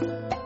you